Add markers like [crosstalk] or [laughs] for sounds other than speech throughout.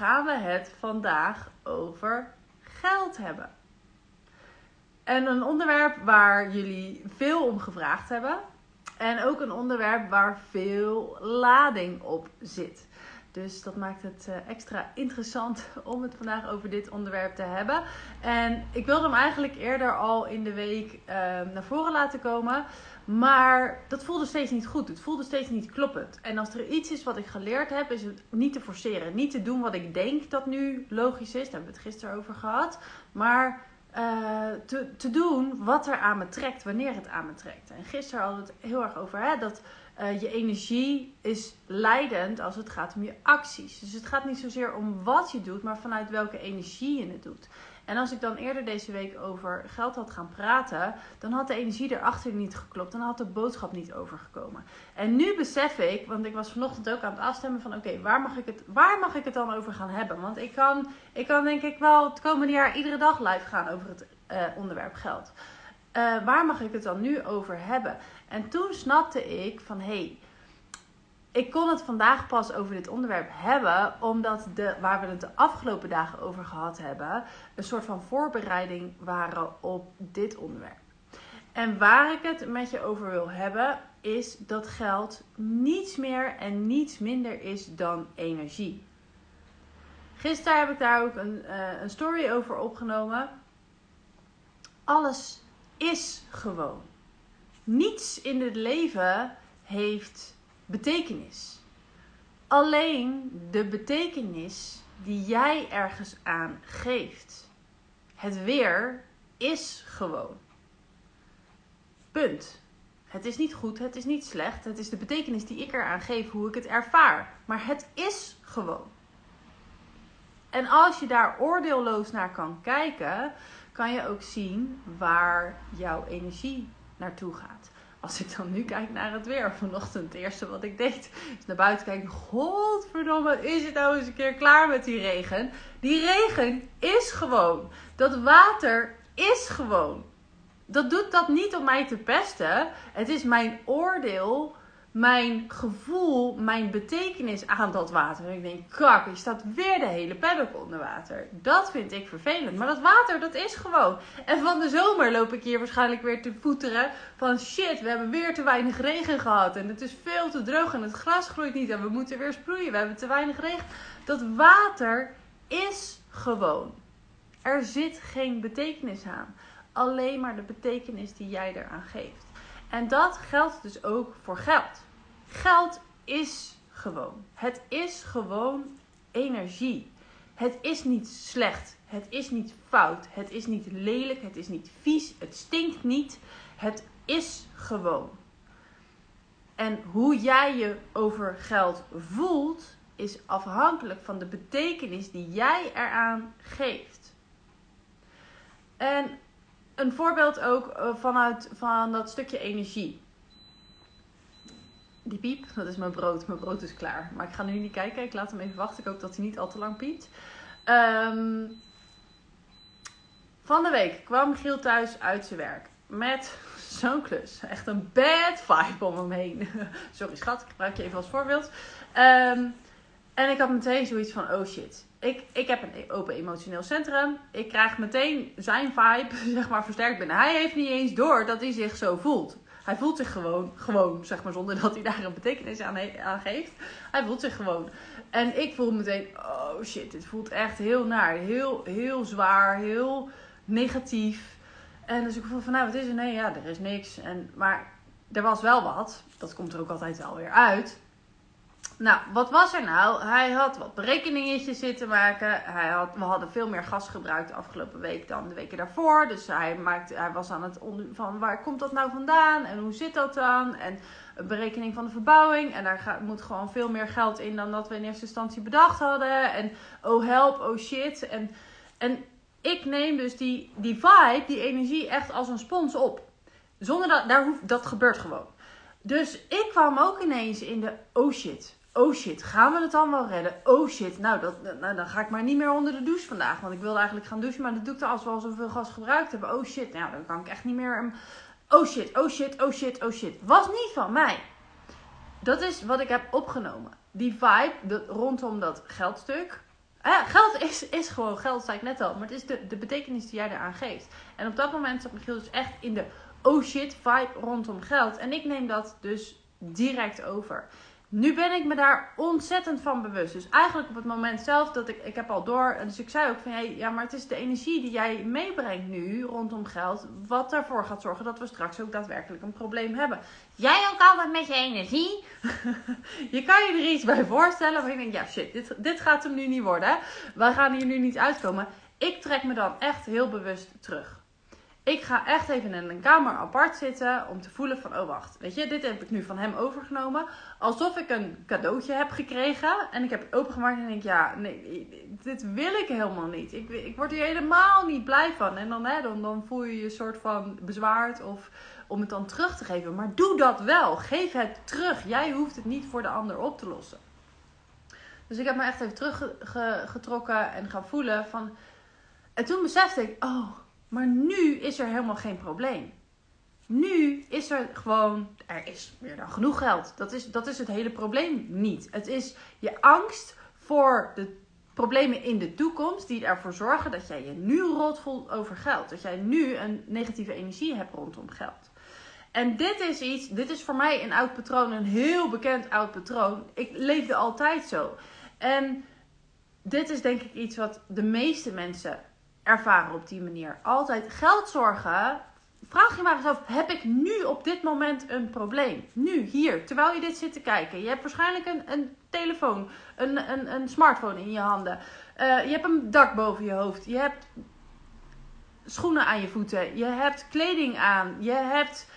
gaan we het vandaag over geld hebben. En een onderwerp waar jullie veel om gevraagd hebben. En ook een onderwerp waar veel lading op zit. Dus dat maakt het eh, extra interessant [laughs] om het vandaag over dit onderwerp te hebben. En ik wilde hem eigenlijk eerder al in de week uh, naar voren laten komen. Maar dat voelde steeds niet goed. Het voelde steeds niet kloppend. En als er iets is wat ik geleerd heb, is het niet te forceren. Niet te doen wat ik denk dat nu logisch is. Daar hebben we het gisteren over gehad. Maar uh, te, te doen wat er aan me trekt, wanneer het aan me trekt. En gisteren hadden we het heel erg over hè, dat uh, je energie is leidend als het gaat om je acties. Dus het gaat niet zozeer om wat je doet, maar vanuit welke energie je het doet. En als ik dan eerder deze week over geld had gaan praten, dan had de energie erachter niet geklopt. Dan had de boodschap niet overgekomen. En nu besef ik, want ik was vanochtend ook aan het afstemmen van oké, waar mag ik het, waar mag ik het dan over gaan hebben? Want ik kan, ik kan denk ik wel het komende jaar iedere dag live gaan over het uh, onderwerp geld. Uh, waar mag ik het dan nu over hebben? En toen snapte ik van hé, hey, ik kon het vandaag pas over dit onderwerp hebben, omdat de, waar we het de afgelopen dagen over gehad hebben, een soort van voorbereiding waren op dit onderwerp. En waar ik het met je over wil hebben, is dat geld niets meer en niets minder is dan energie. Gisteren heb ik daar ook een, uh, een story over opgenomen. Alles is gewoon. Niets in het leven heeft betekenis. Alleen de betekenis die jij ergens aan geeft. Het weer is gewoon. Punt. Het is niet goed, het is niet slecht. Het is de betekenis die ik eraan geef, hoe ik het ervaar. Maar het is gewoon. En als je daar oordeelloos naar kan kijken, kan je ook zien waar jouw energie naartoe gaat als ik dan nu kijk naar het weer vanochtend, het eerste wat ik deed is naar buiten kijken. Godverdomme, is het nou eens een keer klaar met die regen? Die regen is gewoon. Dat water is gewoon. Dat doet dat niet om mij te pesten. Het is mijn oordeel mijn gevoel, mijn betekenis aan dat water. En ik denk, kak, je staat weer de hele paddock onder water. Dat vind ik vervelend. Maar dat water, dat is gewoon. En van de zomer loop ik hier waarschijnlijk weer te voeteren. Van shit, we hebben weer te weinig regen gehad. En het is veel te droog en het gras groeit niet. En we moeten weer sproeien. We hebben te weinig regen. Dat water is gewoon. Er zit geen betekenis aan. Alleen maar de betekenis die jij eraan geeft. En dat geldt dus ook voor geld. Geld is gewoon. Het is gewoon energie. Het is niet slecht. Het is niet fout. Het is niet lelijk. Het is niet vies. Het stinkt niet. Het is gewoon. En hoe jij je over geld voelt, is afhankelijk van de betekenis die jij eraan geeft. En een voorbeeld ook eh, vanuit van dat stukje energie. Die piep, dat is mijn brood. Mijn brood is klaar. Maar ik ga nu niet kijken. Ik laat hem even wachten. Ik hoop dat hij niet al te lang piept. Um, van de week kwam Giel thuis uit zijn werk. Met zo'n klus. Echt een bad vibe om hem heen. [laughs] Sorry schat, ik gebruik je even als voorbeeld. Um, en ik had meteen zoiets van, oh shit. Ik, ik heb een open emotioneel centrum. Ik krijg meteen zijn vibe, [laughs] zeg maar, versterkt binnen. Hij heeft niet eens door dat hij zich zo voelt. Hij voelt zich gewoon, gewoon, zeg maar, zonder dat hij daar een betekenis aan, aan geeft. Hij voelt zich gewoon. En ik voel meteen, oh shit, dit voelt echt heel naar. Heel, heel zwaar, heel negatief. En dus ik voel van, nou, wat is er? Nee, ja, er is niks. En, maar er was wel wat. Dat komt er ook altijd wel weer uit. Nou, wat was er nou? Hij had wat berekeningetjes zitten maken. Hij had, we hadden veel meer gas gebruikt de afgelopen week dan de weken daarvoor. Dus hij, maakte, hij was aan het onder, van waar komt dat nou vandaan en hoe zit dat dan? En een berekening van de verbouwing. En daar gaat, moet gewoon veel meer geld in dan dat we in eerste instantie bedacht hadden. En oh help, oh shit. En, en ik neem dus die, die vibe, die energie echt als een spons op. Zonder dat, daar dat gebeurt gewoon. Dus ik kwam ook ineens in de oh shit oh shit, gaan we het dan wel redden? Oh shit, nou, dat, nou, dan ga ik maar niet meer onder de douche vandaag. Want ik wilde eigenlijk gaan douchen, maar dat doe ik dan als we al zoveel gas gebruikt hebben. Oh shit, nou, dan kan ik echt niet meer... Oh shit, oh shit, oh shit, oh shit. Was niet van mij. Dat is wat ik heb opgenomen. Die vibe rondom dat geldstuk. geld is, is gewoon geld, zei ik net al. Maar het is de, de betekenis die jij eraan geeft. En op dat moment zat Michiel dus echt in de oh shit vibe rondom geld. En ik neem dat dus direct over. Nu ben ik me daar ontzettend van bewust. Dus eigenlijk op het moment zelf dat ik, ik heb al door. Dus ik zei ook van hey, ja, maar het is de energie die jij meebrengt nu rondom geld. Wat ervoor gaat zorgen dat we straks ook daadwerkelijk een probleem hebben. Jij ook altijd met je energie. [laughs] je kan je er iets bij voorstellen. Maar ik denk, ja shit, dit, dit gaat hem nu niet worden. We gaan hier nu niet uitkomen. Ik trek me dan echt heel bewust terug. Ik ga echt even in een kamer apart zitten om te voelen van, oh wacht, weet je, dit heb ik nu van hem overgenomen. Alsof ik een cadeautje heb gekregen en ik heb het opengemaakt en denk, ja, nee, dit wil ik helemaal niet. Ik, ik word hier helemaal niet blij van. En dan, hè, dan, dan voel je je soort van bezwaard of om het dan terug te geven. Maar doe dat wel. Geef het terug. Jij hoeft het niet voor de ander op te lossen. Dus ik heb me echt even teruggetrokken en gaan voelen van... En toen besefte ik, oh maar nu is er helemaal geen probleem. Nu is er gewoon, er is meer dan genoeg geld. Dat is, dat is het hele probleem niet. Het is je angst voor de problemen in de toekomst die ervoor zorgen dat jij je nu rot voelt over geld. Dat jij nu een negatieve energie hebt rondom geld. En dit is iets, dit is voor mij een oud patroon, een heel bekend oud patroon. Ik leefde altijd zo. En dit is denk ik iets wat de meeste mensen ervaren op die manier. Altijd geld zorgen. Vraag je maar eens af: heb ik nu op dit moment een probleem? Nu, hier, terwijl je dit zit te kijken. Je hebt waarschijnlijk een, een telefoon, een, een, een smartphone in je handen. Uh, je hebt een dak boven je hoofd. Je hebt schoenen aan je voeten. Je hebt kleding aan. Je hebt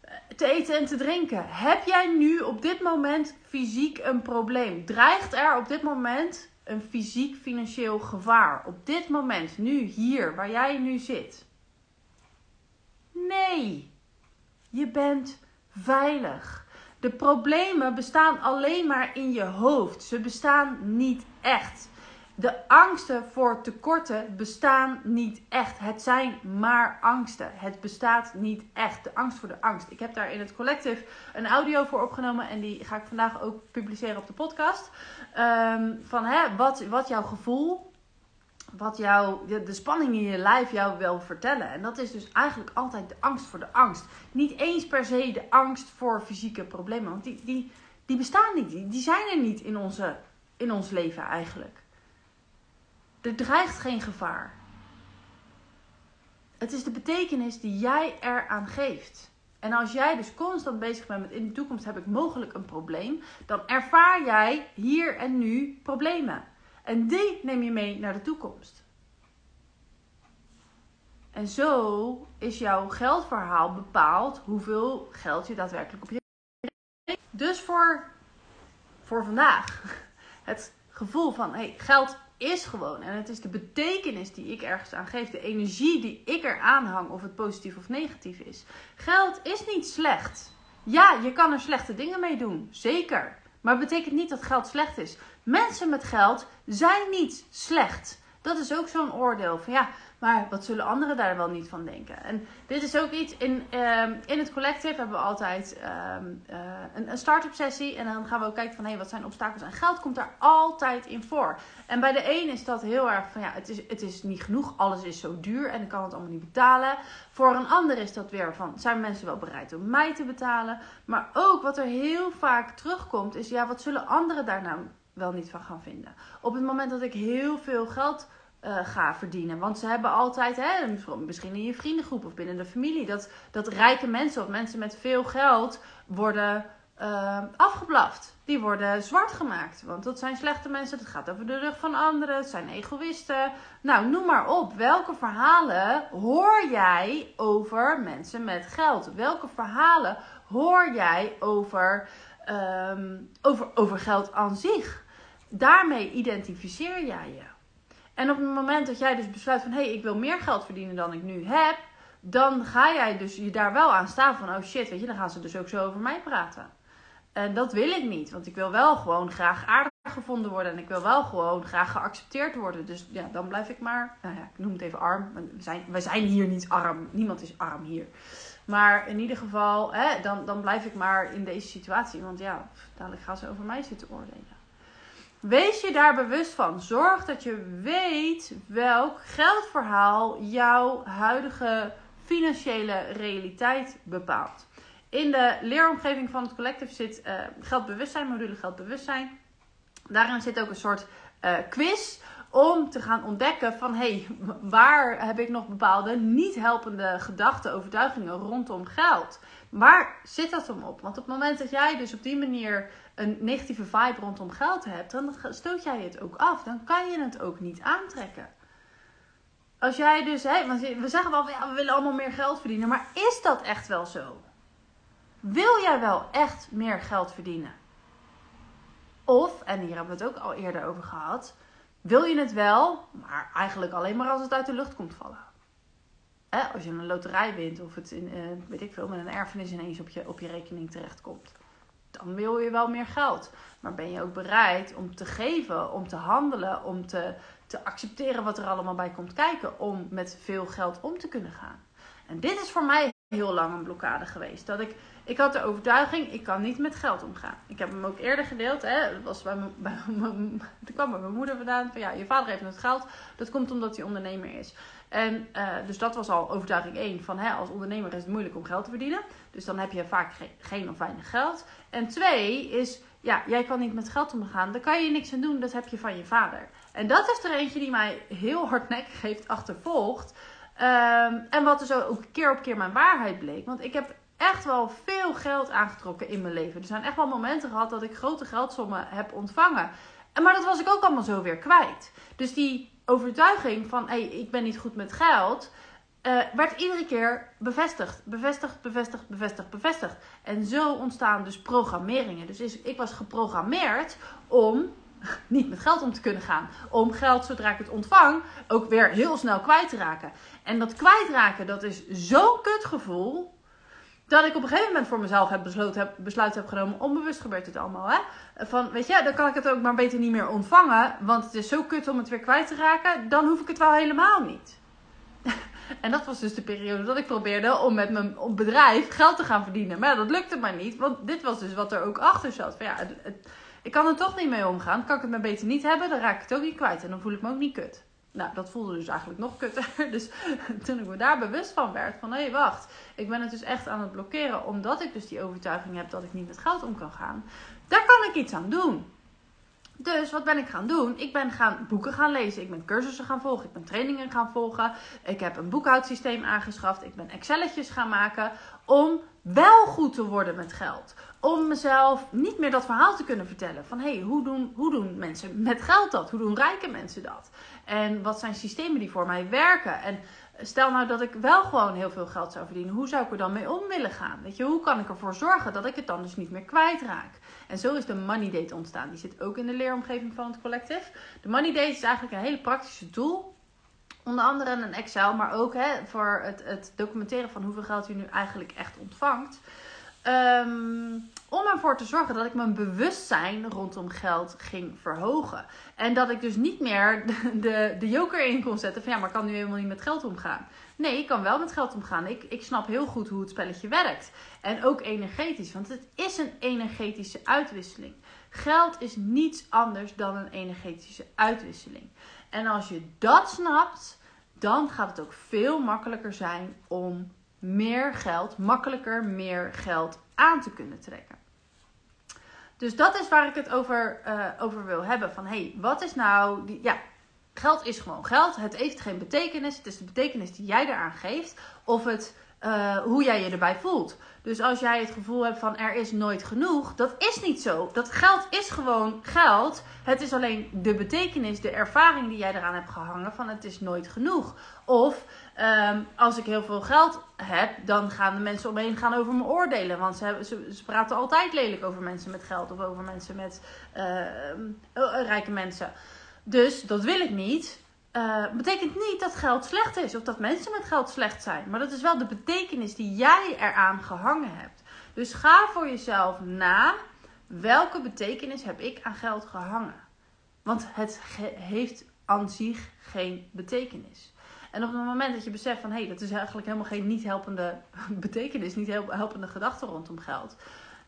eh, te eten en te drinken. Heb jij nu op dit moment fysiek een probleem? Dreigt er op dit moment een fysiek financieel gevaar op dit moment, nu, hier, waar jij nu zit? Nee, je bent veilig. De problemen bestaan alleen maar in je hoofd. Ze bestaan niet echt. De angsten voor tekorten bestaan niet echt. Het zijn maar angsten. Het bestaat niet echt. De angst voor de angst. Ik heb daar in het collective een audio voor opgenomen en die ga ik vandaag ook publiceren op de podcast. Um, van hè, wat, wat jouw gevoel, wat jouw, de, de spanning in je lijf jou wil vertellen. En dat is dus eigenlijk altijd de angst voor de angst. Niet eens per se de angst voor fysieke problemen, want die, die, die bestaan niet. Die, die zijn er niet in, onze, in ons leven eigenlijk. Er dreigt geen gevaar. Het is de betekenis die jij eraan geeft. En als jij dus constant bezig bent met in de toekomst heb ik mogelijk een probleem, dan ervaar jij hier en nu problemen. En die neem je mee naar de toekomst. En zo is jouw geldverhaal bepaald hoeveel geld je daadwerkelijk op je. Dus voor, voor vandaag [laughs] het gevoel van hey, geld is gewoon. En het is de betekenis die ik ergens aan geef. De energie die ik er hang. Of het positief of negatief is. Geld is niet slecht. Ja, je kan er slechte dingen mee doen. Zeker. Maar het betekent niet dat geld slecht is. Mensen met geld zijn niet slecht. Dat is ook zo'n oordeel. Van ja, maar wat zullen anderen daar wel niet van denken? En dit is ook iets, in, um, in het collective hebben we altijd um, uh, een, een start-up sessie. En dan gaan we ook kijken van, hé, hey, wat zijn obstakels? En geld komt daar altijd in voor. En bij de een is dat heel erg van, ja, het is, het is niet genoeg. Alles is zo duur en ik kan het allemaal niet betalen. Voor een ander is dat weer van, zijn mensen wel bereid om mij te betalen? Maar ook wat er heel vaak terugkomt is, ja, wat zullen anderen daar nou wel niet van gaan vinden? Op het moment dat ik heel veel geld uh, ga verdienen. Want ze hebben altijd, hè, misschien in je vriendengroep of binnen de familie, dat, dat rijke mensen of mensen met veel geld worden uh, afgeblaft. Die worden zwart gemaakt. Want dat zijn slechte mensen. Het gaat over de rug van anderen. Het zijn egoïsten. Nou, noem maar op. Welke verhalen hoor jij over mensen met geld? Welke verhalen hoor jij over, um, over, over geld aan zich? Daarmee identificeer jij je. En op het moment dat jij dus besluit van hé, hey, ik wil meer geld verdienen dan ik nu heb, dan ga jij dus je daar wel aan staan van oh shit, weet je, dan gaan ze dus ook zo over mij praten. En dat wil ik niet, want ik wil wel gewoon graag aardig gevonden worden en ik wil wel gewoon graag geaccepteerd worden. Dus ja, dan blijf ik maar, nou ja, ik noem het even arm. We zijn, we zijn hier niet arm, niemand is arm hier. Maar in ieder geval, hè, dan, dan blijf ik maar in deze situatie, want ja, dadelijk gaan ze over mij zitten oordelen. Wees je daar bewust van. Zorg dat je weet welk geldverhaal jouw huidige financiële realiteit bepaalt. In de leeromgeving van het collective zit uh, geldbewustzijn, module geldbewustzijn. Daarin zit ook een soort uh, quiz om te gaan ontdekken van hé, hey, waar heb ik nog bepaalde niet helpende gedachten, overtuigingen rondom geld? Waar zit dat om op? Want op het moment dat jij dus op die manier een negatieve vibe rondom geld hebt, dan stoot jij het ook af. Dan kan je het ook niet aantrekken. Als jij dus, hè, want we zeggen wel, ja, we willen allemaal meer geld verdienen, maar is dat echt wel zo? Wil jij wel echt meer geld verdienen? Of, en hier hebben we het ook al eerder over gehad, wil je het wel, maar eigenlijk alleen maar als het uit de lucht komt vallen. Als je een loterij wint of het in, uh, weet ik veel, met een erfenis ineens op je, op je rekening terechtkomt. Dan wil je wel meer geld. Maar ben je ook bereid om te geven, om te handelen, om te, te accepteren wat er allemaal bij komt kijken. Om met veel geld om te kunnen gaan. En dit is voor mij heel lang een blokkade geweest. Dat ik, ik had de overtuiging, ik kan niet met geld omgaan. Ik heb hem ook eerder gedeeld. Hè? Dat was bij bij mijn, kwam bij mijn moeder vandaan. Van ja, je vader heeft het geld. Dat komt omdat hij ondernemer is. En uh, dus dat was al overtuiging 1. Van hè, als ondernemer is het moeilijk om geld te verdienen. Dus dan heb je vaak geen, of weinig geld. En twee is, ja, jij kan niet met geld omgaan. Daar kan je niks aan doen. Dat heb je van je vader. En dat is er eentje die mij heel hardnekkig heeft achtervolgd. Um, en wat dus ook keer op keer mijn waarheid bleek. Want ik heb echt wel veel geld aangetrokken in mijn leven. Er zijn echt wel momenten gehad dat ik grote geldsommen heb ontvangen. Maar dat was ik ook allemaal zo weer kwijt. Dus die overtuiging van hey, ik ben niet goed met geld. Uh, werd iedere keer bevestigd, bevestigd, bevestigd, bevestigd, bevestigd. En zo ontstaan dus programmeringen. Dus ik was geprogrammeerd om [laughs] niet met geld om te kunnen gaan. Om geld, zodra ik het ontvang, ook weer heel snel kwijt te raken. En dat kwijtraken, dat is zo'n kutgevoel. Dat ik op een gegeven moment voor mezelf heb besloten, heb, besluit heb genomen. Onbewust gebeurt het allemaal, hè? Van, weet je, dan kan ik het ook maar beter niet meer ontvangen. Want het is zo kut om het weer kwijt te raken. Dan hoef ik het wel helemaal niet. [laughs] en dat was dus de periode dat ik probeerde om met mijn bedrijf geld te gaan verdienen. Maar dat lukte maar niet. Want dit was dus wat er ook achter zat. Van, ja, ik kan er toch niet mee omgaan. Kan ik het maar beter niet hebben, dan raak ik het ook niet kwijt. En dan voel ik me ook niet kut. Nou, dat voelde dus eigenlijk nog kutter. [laughs] Dus [laughs] toen ik me daar bewust van werd, van hé, hey, wacht. Ik ben het dus echt aan het blokkeren, omdat ik dus die overtuiging heb dat ik niet met geld om kan gaan. Daar kan ik iets aan doen. Dus wat ben ik gaan doen? Ik ben gaan boeken gaan lezen. Ik ben cursussen gaan volgen. Ik ben trainingen gaan volgen. Ik heb een boekhoudsysteem aangeschaft. Ik ben Excelletjes gaan maken. Om wel goed te worden met geld. Om mezelf niet meer dat verhaal te kunnen vertellen. Van hé, hey, hoe, doen, hoe doen mensen met geld dat? Hoe doen rijke mensen dat? En wat zijn systemen die voor mij werken? En stel nou dat ik wel gewoon heel veel geld zou verdienen. Hoe zou ik er dan mee om willen gaan? Weet je, hoe kan ik ervoor zorgen dat ik het dan dus niet meer kwijtraak? En zo is de Money Date ontstaan. Die zit ook in de leeromgeving van het collectief. De Money Date is eigenlijk een hele praktische tool. Onder andere een Excel, maar ook hè, voor het, het documenteren van hoeveel geld je nu eigenlijk echt ontvangt. Um, om ervoor te zorgen dat ik mijn bewustzijn rondom geld ging verhogen. En dat ik dus niet meer de, de, joker in kon zetten van ja, maar kan nu helemaal niet met geld omgaan. Nee, ik kan wel met geld omgaan. Ik, ik snap heel goed hoe het spelletje werkt. En ook energetisch, want het is een energetische uitwisseling. Geld is niets anders dan een energetische uitwisseling. En als je dat snapt, dan gaat het ook veel makkelijker zijn om meer geld, makkelijker meer geld aan te kunnen trekken. Dus dat is waar ik het over, uh, over wil hebben. Van hé, hey, wat is nou. Die, ja, geld is gewoon geld. Het heeft geen betekenis. Het is de betekenis die jij eraan geeft. Of het, uh, hoe jij je erbij voelt. Dus als jij het gevoel hebt van er is nooit genoeg, dat is niet zo. Dat geld is gewoon geld. Het is alleen de betekenis, de ervaring die jij eraan hebt gehangen van het is nooit genoeg. Of um, als ik heel veel geld heb, dan gaan de mensen omheen gaan over me oordelen. Want ze, ze, praten altijd lelijk over mensen met geld of over mensen met uh, rijke mensen. Dus dat wil ik niet. Uh, betekent niet dat geld slecht is of dat mensen met geld slecht zijn. Maar dat is wel de betekenis die jij eraan gehangen hebt. Dus ga voor jezelf na welke betekenis heb ik aan geld gehangen. Want het heeft aan zich geen betekenis. En op het moment dat je beseft van hé, hey, dat is eigenlijk helemaal geen niet helpende [laughs] betekenis, niet helpende gedachte rondom geld.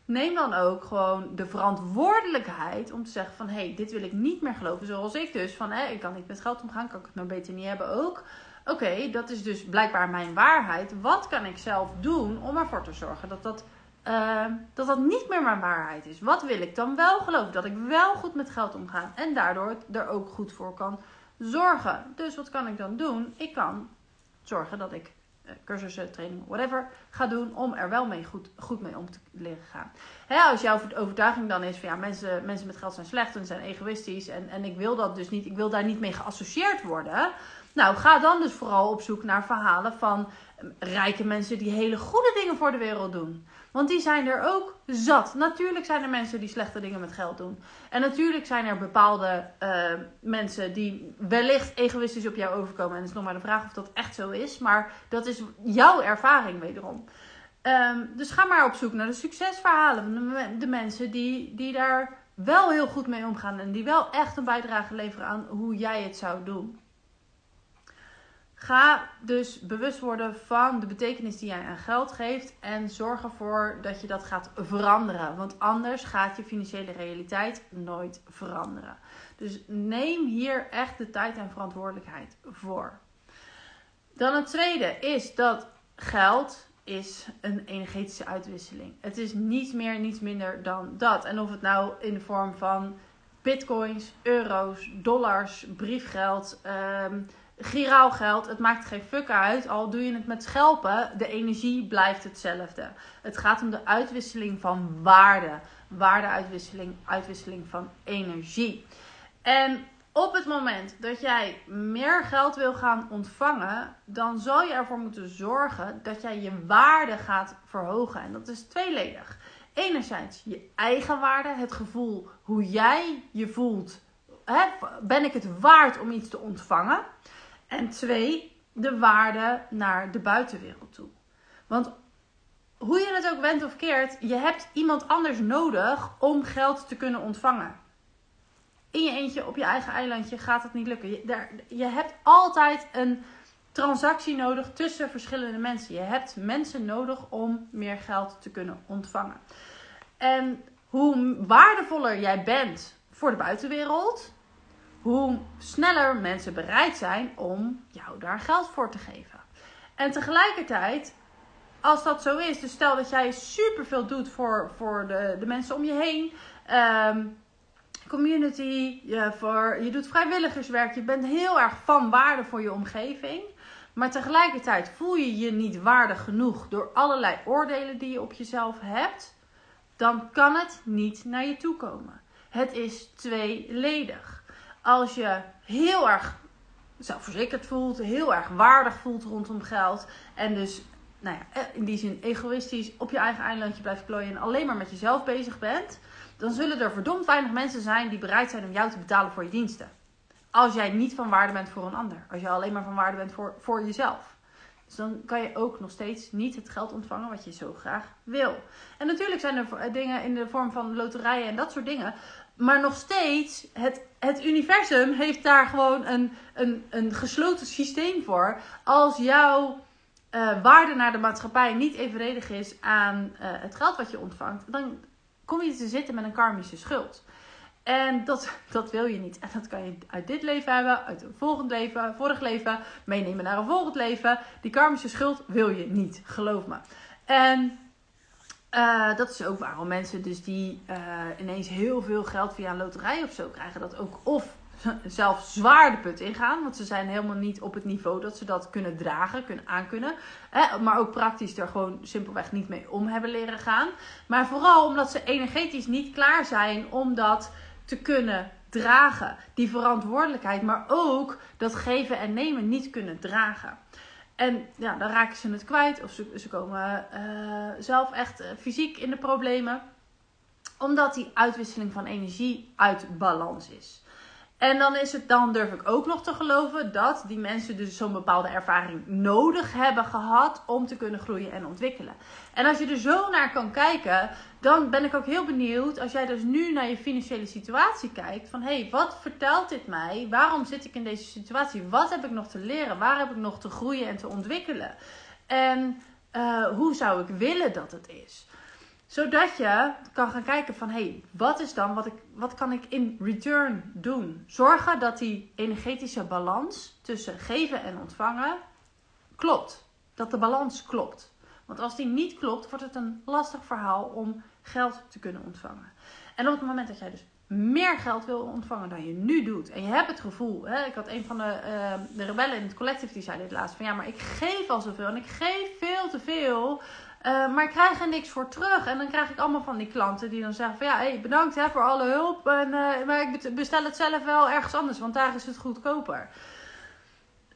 Neem dan ook gewoon de verantwoordelijkheid om te zeggen van... hé, hey, dit wil ik niet meer geloven. Zoals ik dus, van hé, ik kan niet met geld omgaan, kan ik het maar beter niet hebben ook. Oké, dat is dus blijkbaar mijn waarheid. Wat kan ik zelf doen om ervoor te zorgen dat dat, uh, dat dat niet meer mijn waarheid is? Wat wil ik dan wel geloven? Dat ik wel goed met geld omga en daardoor er ook goed voor kan zorgen. Dus wat kan ik dan doen? Ik kan zorgen dat ik cursussen, trainingen, whatever ga doen om er wel mee goed, goed mee om te leren gaan. Als jouw overtuiging dan is van ja, mensen, mensen met geld zijn slecht en zijn egoïstisch en, en ik wil dat dus niet, ik wil daar niet mee geassocieerd worden. Nou, ga dan dus vooral op zoek naar verhalen van rijke mensen die hele goede dingen voor de wereld doen. Want die zijn er ook zat. Natuurlijk zijn er mensen die slechte dingen met geld doen. En natuurlijk zijn er bepaalde uh, mensen die wellicht egoïstisch op jou overkomen. En het is nog maar de vraag of dat echt zo is. Maar dat is jouw ervaring wederom. Um, dus ga maar op zoek naar de succesverhalen. De, de mensen die, die daar wel heel goed mee omgaan. En die wel echt een bijdrage leveren aan hoe jij het zou doen. Ga dus bewust worden van de betekenis die jij aan geld geeft en zorg ervoor dat je dat gaat veranderen. Want anders gaat je financiële realiteit nooit veranderen. Dus neem hier echt de tijd en verantwoordelijkheid voor. Dan het tweede is dat geld is een energetische uitwisseling. Het is niets meer, niets minder dan dat. En of het nou in de vorm van bitcoins, euro's, dollars, briefgeld. Um, giraal geld, het maakt geen fuck uit. Al doe je het met schelpen, de energie blijft hetzelfde. Het gaat om de uitwisseling van waarde. Waardeuitwisseling, uitwisseling van energie. En op het moment dat jij meer geld wil gaan ontvangen, dan zal je ervoor moeten zorgen dat jij je waarde gaat verhogen. En dat is tweeledig. Enerzijds je eigen waarde, het gevoel hoe jij je voelt. Ben ik het waard om iets te ontvangen? En twee, de waarde naar de buitenwereld toe. Want hoe je het ook bent of keert, je hebt iemand anders nodig om geld te kunnen ontvangen. In je eentje op je eigen eilandje gaat het niet lukken. Je, daar, je hebt altijd een transactie nodig tussen verschillende mensen. Je hebt mensen nodig om meer geld te kunnen ontvangen. En hoe waardevoller jij bent voor de buitenwereld, hoe sneller mensen bereid zijn om jou daar geld voor te geven. En tegelijkertijd, als dat zo is, dus stel dat jij superveel doet voor, voor de, de mensen om je heen. Um, community, je, voor, je doet vrijwilligerswerk, je bent heel erg van waarde voor je omgeving. Maar tegelijkertijd voel je je niet waardig genoeg door allerlei oordelen die je op jezelf hebt. Dan kan het niet naar je toe komen. Het is tweeledig als je heel erg zelfverzekerd voelt, heel erg waardig voelt rondom geld. En dus nou ja, eh, in die zin egoïstisch op je eigen eilandje blijft klooien en alleen maar met jezelf bezig bent. Dan zullen er verdomd weinig mensen zijn die bereid zijn om jou te betalen voor je diensten. Als jij niet van waarde bent voor een ander. Als je alleen maar van waarde bent voor, voor jezelf. Dus dan kan je ook nog steeds niet het geld ontvangen wat je zo graag wil. En natuurlijk zijn er dingen in de vorm van loterijen en dat soort dingen. Maar nog steeds, het, het universum heeft daar gewoon een, een, een gesloten systeem voor. Als jouw uh, waarde naar de maatschappij niet evenredig is aan uh, het geld wat je ontvangt, dan kom je te zitten met een karmische schuld. En dat, [laughs] dat wil je niet. En dat kan je uit dit leven hebben, uit een volgend leven, vorig leven, meenemen naar een volgend leven. Die karmische schuld wil je niet, geloof me. En uh, dat is ook waarom mensen dus die uh, ineens heel veel geld via een loterij of zo krijgen, dat ook of zelf zwaar de put ingaan. Want ze zijn helemaal niet op het niveau dat ze dat kunnen dragen, kunnen aankunnen. Hè, maar ook praktisch er gewoon simpelweg niet mee om hebben leren gaan. Maar vooral omdat ze energetisch niet klaar zijn om dat te kunnen dragen. Die verantwoordelijkheid, maar ook dat geven en nemen niet kunnen dragen. En ja, dan raken ze het kwijt of ze, ze komen uh, zelf echt uh, fysiek in de problemen. Omdat die uitwisseling van energie uit balans is. En dan is het, dan durf ik ook nog te geloven dat die mensen dus zo'n bepaalde ervaring nodig hebben gehad om te kunnen groeien en ontwikkelen. En als je er zo naar kan kijken, dan ben ik ook heel benieuwd als jij dus nu naar je financiële situatie kijkt. Van hé, hey, wat vertelt dit mij? Waarom zit ik in deze situatie? Wat heb ik nog te leren? Waar heb ik nog te groeien en te ontwikkelen? En uh, hoe zou ik willen dat het is? Zodat je kan gaan kijken van, hé, hey, wat is dan, wat, ik, wat kan ik in return doen? Zorgen dat die energetische balans tussen geven en ontvangen klopt. Dat de balans klopt. Want als die niet klopt, wordt het een lastig verhaal om geld te kunnen ontvangen. En op het moment dat jij dus meer geld wil ontvangen dan je nu doet. En je hebt het gevoel, hè, ik had een van de, uh, de rebellen in het collective die zei dit laatst van ja, maar ik geef al zoveel en ik geef veel te veel. Uh, maar ik krijg er niks voor terug. En dan krijg ik allemaal van die klanten die dan zeggen van ja, hey, bedankt hè, voor alle hulp. En, uh, maar ik bestel het zelf wel ergens anders, want daar is het goedkoper.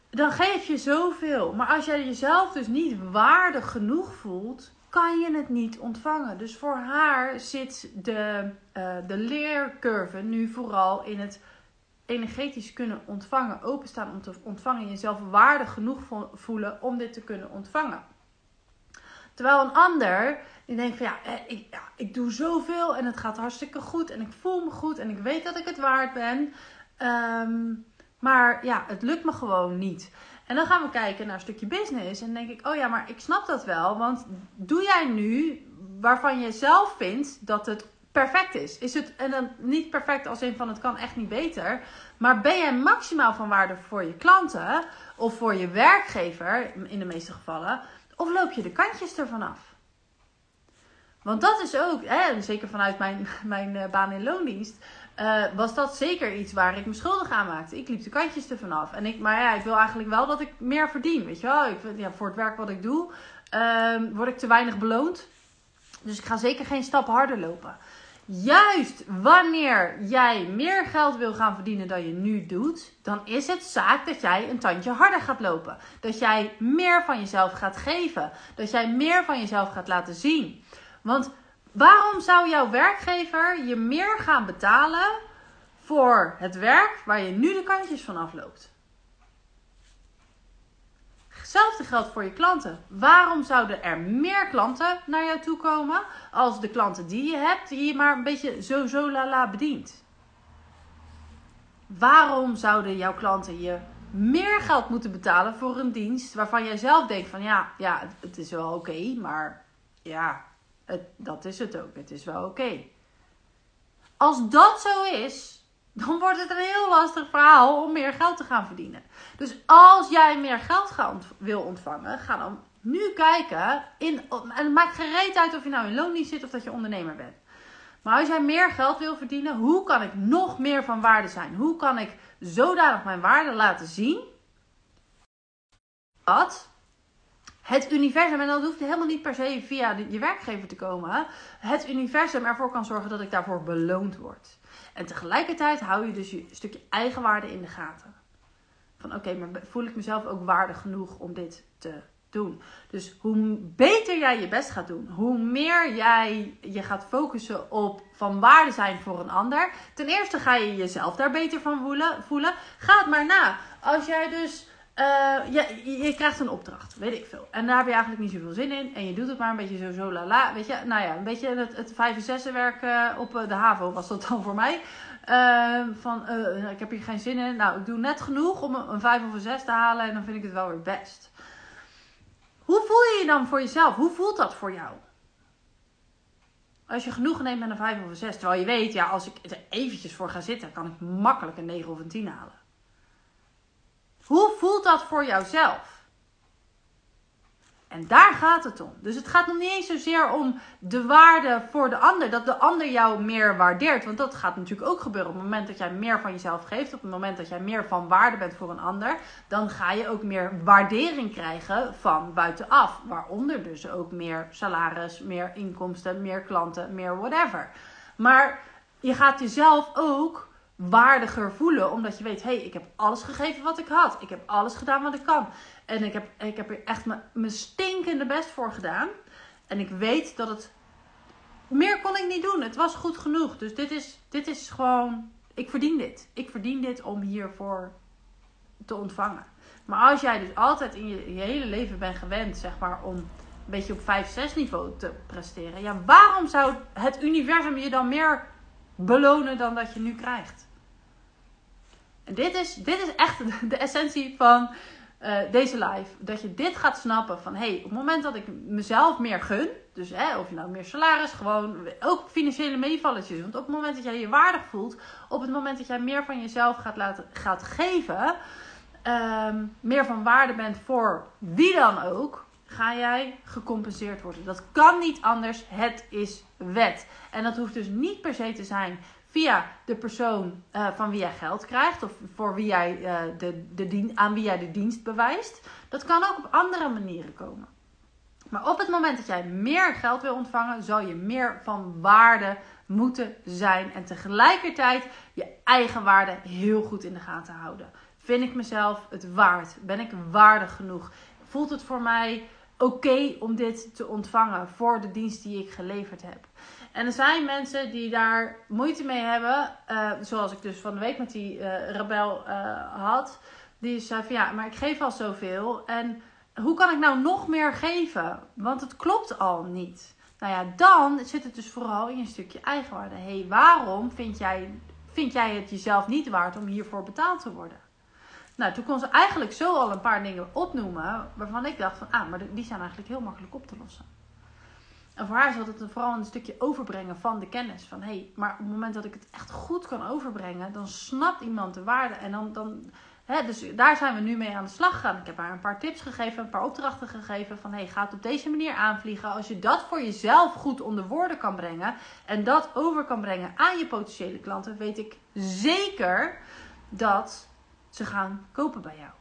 Dan geef je zoveel. Maar als jij jezelf dus niet waardig genoeg voelt, kan je het niet ontvangen. Dus voor haar zit de, uh, de leercurve nu vooral in het energetisch kunnen ontvangen, openstaan om te ontvangen, jezelf waardig genoeg voelen om dit te kunnen ontvangen. Terwijl een ander die denkt van ja ik, ja, ik doe zoveel en het gaat hartstikke goed en ik voel me goed en ik weet dat ik het waard ben. Um, maar ja, het lukt me gewoon niet. En dan gaan we kijken naar een stukje business. En denk ik, oh ja, maar ik snap dat wel. Want doe jij nu waarvan je zelf vindt dat het perfect is? Is het, en dan niet perfect als een van het kan echt niet beter. Maar ben jij maximaal van waarde voor je klanten of voor je werkgever in de meeste gevallen? Of loop je de kantjes ervan af? Want dat is ook, hè, zeker vanuit mijn, [laughs] mijn uh, baan in loondienst, uh, was dat zeker iets waar ik me schuldig aan maakte. Ik liep de kantjes ervan af. En ik, maar ja, ik wil eigenlijk wel dat ik meer verdien. Weet je wel, ik, ja, voor het werk wat ik doe, uh, word ik te weinig beloond. Dus ik ga zeker geen stap harder lopen. Juist wanneer jij meer geld wil gaan verdienen dan je nu doet, dan is het zaak dat jij een tandje harder gaat lopen. Dat jij meer van jezelf gaat geven. Dat jij meer van jezelf gaat laten zien. Want waarom zou jouw werkgever je meer gaan betalen voor het werk waar je nu de kantjes van afloopt? Hetzelfde geldt voor je klanten. Waarom zouden er meer klanten naar jou toe komen als de klanten die je hebt, die je maar een beetje zo zo la la bedient? Waarom zouden jouw klanten je meer geld moeten betalen voor een dienst waarvan jij zelf denkt van ja, ja het is wel oké, maar ja, het, dat is het ook. Het is wel oké. Als dat zo is, dan wordt het een heel lastig verhaal om meer geld te gaan verdienen. Dus als jij meer geld wil ontvangen, ga dan nu kijken. In, en het maakt geen reet uit of je nou in loondienst zit of dat je ondernemer bent. Maar als jij meer geld wil verdienen, hoe kan ik nog meer van waarde zijn? Hoe kan ik zodanig mijn waarde laten zien? Dat het universum, en dat hoeft helemaal niet per se via je werkgever te komen, het universum ervoor kan zorgen dat ik daarvoor beloond word. En tegelijkertijd hou je dus je stukje eigenwaarde in de gaten. Van oké, maar voel ik mezelf ook waardig genoeg om dit te doen? Dus hoe beter jij je best gaat doen, hoe meer jij je gaat focussen op van waarde zijn voor een ander. Ten eerste ga je jezelf daar beter van voelen. voelen. Ga het maar na. Als jij dus uh, je, je, krijgt een opdracht, weet ik veel. En daar heb je eigenlijk niet zoveel zin in. En je doet het maar een beetje zo, zo, la, la. Weet je, nou ja, een beetje het, het 5 en 6 werk uh, op uh, de HAVO was dat dan voor mij. Ehm, van, ik heb hier geen zin in. Nou, ik doe net genoeg om een 5 of een 6 te halen. En dan vind ik het wel weer best. Hoe voel je je dan voor jezelf? Hoe voelt dat voor jou? Als je genoeg neemt met een 5 of een 6. Terwijl je weet, ja, als ik er eventjes voor ga zitten, kan ik makkelijk een 9 of een 10 halen. Hoe voelt dat voor jouzelf? En daar gaat het om. Dus het gaat nog niet eens zozeer om de waarde voor de ander. Dat de ander jou meer waardeert. Want dat gaat natuurlijk ook gebeuren. Op het moment dat jij meer van jezelf geeft. Op het moment dat jij meer van waarde bent voor een ander. Dan ga je ook meer waardering krijgen van buitenaf. Waaronder dus ook meer salaris, meer inkomsten, meer klanten, meer whatever. Maar je gaat jezelf ook waardiger voelen. Omdat je weet, hé, hey, ik heb alles gegeven wat ik had. Ik heb alles gedaan wat ik kan. En ik heb, ik heb er echt mijn stinkende best voor gedaan. En ik weet dat het... Meer kon ik niet doen. Het was goed genoeg. Dus dit is, dit is gewoon... Ik verdien dit. Ik verdien dit om hiervoor te ontvangen. Maar als jij dus altijd in je, je hele leven bent gewend, zeg maar, om een beetje op 5-6 niveau te presteren. Ja, waarom zou het universum je dan meer belonen dan dat je nu krijgt? En dit is, dit is echt [laughs] de, essentie van uh, deze live. Dat je dit gaat snappen van hey, op het moment dat ik mezelf meer gun, Dus hè, of je nou meer salaris, gewoon ook financiële meevalletjes. Want op het moment dat jij je waardig voelt, op het moment dat jij meer van jezelf gaat, laten, gaat geven, ehm, meer van waarde bent voor wie dan ook, ga jij gecompenseerd worden. Dat kan niet anders. Het is wet. En dat hoeft dus niet per se te zijn via de persoon uh, van wie jij geld krijgt of voor wie jij, uh, de, de dien, aan wie jij de dienst bewijst. Dat kan ook op andere manieren komen. Maar op het moment dat jij meer geld wil ontvangen, zal je meer van waarde moeten zijn. En tegelijkertijd je eigen waarde heel goed in de gaten houden. Vind ik mezelf het waard? Ben ik waardig genoeg? Voelt het voor mij oké om dit te ontvangen voor de dienst die ik geleverd heb? En er zijn mensen die daar moeite mee hebben. Uh, zoals ik dus van de week met die uh, rebel uh, had. Die zei van ja, maar ik geef al zoveel. En hoe kan ik nou nog meer geven? Want het klopt al niet. Nou ja, dan zit het dus vooral in een stukje eigenwaarde. Hé, hey, waarom vind jij, vind jij het jezelf niet waard om hiervoor betaald te worden? Nou, toen kon ze eigenlijk zo al een paar dingen opnoemen. Waarvan ik dacht van, ah, maar die zijn eigenlijk heel makkelijk op te lossen. En voor haar zat het vooral een stukje overbrengen van de kennis. Van hé, hey, maar op het moment dat ik het echt goed kan overbrengen, dan snapt iemand de waarde. En dan, dan hè, dus daar zijn we nu mee aan de slag gegaan. Ik heb haar een paar tips gegeven, een paar opdrachten gegeven. Van hé, hey, ga het op deze manier aanvliegen. Als je dat voor jezelf goed onder woorden kan brengen. En dat over kan brengen aan je potentiële klanten, weet ik zeker dat ze gaan kopen bij jou.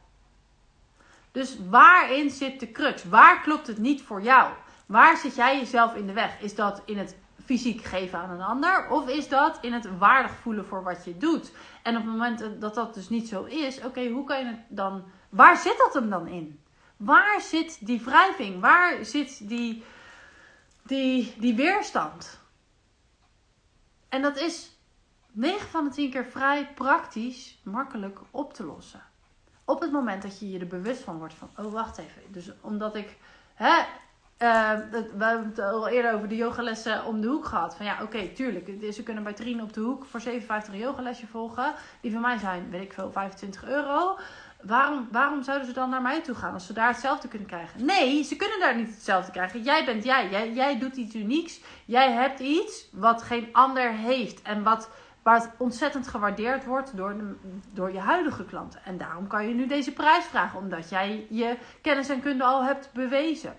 Dus waarin zit de crux? Waar klopt het niet voor jou? Waar zit jij jezelf in de weg? Is dat in het fysiek geven aan een ander? Of is dat in het waardig voelen voor wat je doet? En op het moment dat dat dus niet zo is, oké, hoe kan je het dan. Waar zit dat hem dan in? Waar zit die wrijving? Waar zit die, die, die weerstand? En dat is 9 van de 10 keer vrij praktisch, makkelijk op te lossen. Op het moment dat je je er bewust van wordt van, oh wacht even. Dus omdat ik, hè, uh, we hebben het al eerder over de yogalessen om de hoek gehad. Van ja, oké, tuurlijk. Ze kunnen bij Trien op de hoek voor 57 een yogalesje volgen. Die van mij zijn, weet ik veel, 25 euro. Waarom, waarom zouden ze dan naar mij toe gaan als ze daar hetzelfde kunnen krijgen? Nee, ze kunnen daar niet hetzelfde krijgen. Jij bent jij. Jij, jij doet iets unieks. Jij hebt iets wat geen ander heeft. En wat, het ontzettend gewaardeerd wordt door, de, door je huidige klanten. En daarom kan je nu deze prijs vragen. Omdat jij je kennis en kunde al hebt bewezen.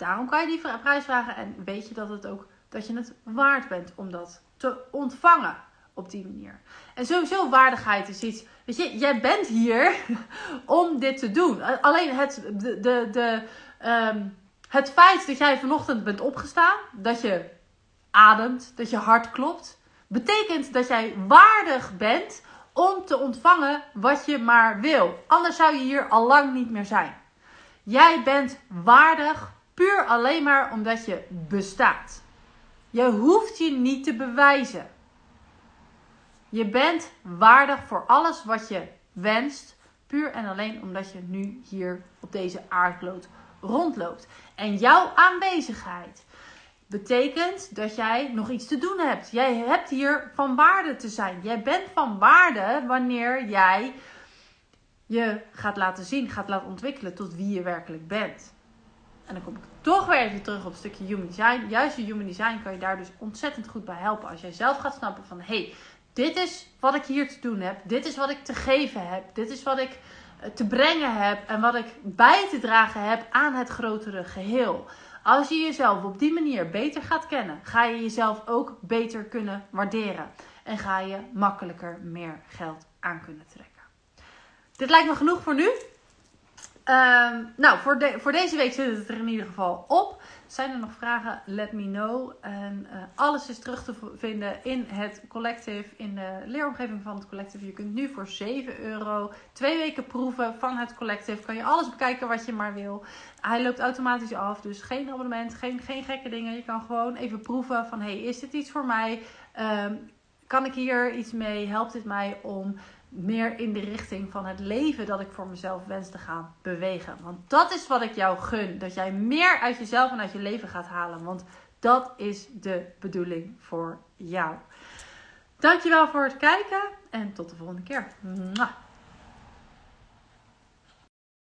Daarom kan je die prijs vragen en weet je dat, het ook, dat je het waard bent om dat te ontvangen op die manier. En sowieso waardigheid is iets. Weet je, jij bent hier [laughs] om dit te doen. Alleen het, de, de, de, um, het feit dat jij vanochtend bent opgestaan, dat je ademt, dat je hart klopt, betekent dat jij waardig bent om te ontvangen wat je maar wil. Anders zou je hier al lang niet meer zijn. Jij bent waardig Puur alleen maar omdat je bestaat. Je hoeft je niet te bewijzen. Je bent waardig voor alles wat je wenst. Puur en alleen omdat je nu hier op deze aardkloot rondloopt. En jouw aanwezigheid betekent dat jij nog iets te doen hebt. Jij hebt hier van waarde te zijn. Jij bent van waarde wanneer jij je gaat laten zien, gaat laten ontwikkelen tot wie je werkelijk bent. En dan kom ik toch weer even terug op het stukje human design. Juist je human design kan je daar dus ontzettend goed bij helpen. Als jij zelf gaat snappen van hé, hey, dit is wat ik hier te doen heb. Dit is wat ik te geven heb. Dit is wat ik eh, te brengen heb. En wat ik bij te dragen heb aan het grotere geheel. Als je jezelf op die manier beter gaat kennen, ga je jezelf ook beter kunnen waarderen. En ga je makkelijker meer geld aan kunnen trekken. Dit lijkt me genoeg voor nu. Um, nou, voor, de, voor deze week zit het er in ieder geval op. Zijn er nog vragen? Let me know. En uh, alles is terug te vinden in het collective, in de leeromgeving van het collective. Je kunt nu voor 7 euro twee weken proeven van het collective. Kan je alles bekijken wat je maar wil. Hij loopt automatisch af, dus geen abonnement, geen, geen gekke dingen. Je kan gewoon even proeven van, hey, is dit iets voor mij? Um, kan ik hier iets mee? Helpt dit mij om meer in de richting van het leven dat ik voor mezelf wens te gaan bewegen. Want dat is wat ik jou gun. Dat jij meer uit jezelf en uit je leven gaat halen. Want dat is de bedoeling voor jou. Dankjewel voor het kijken en tot de volgende keer.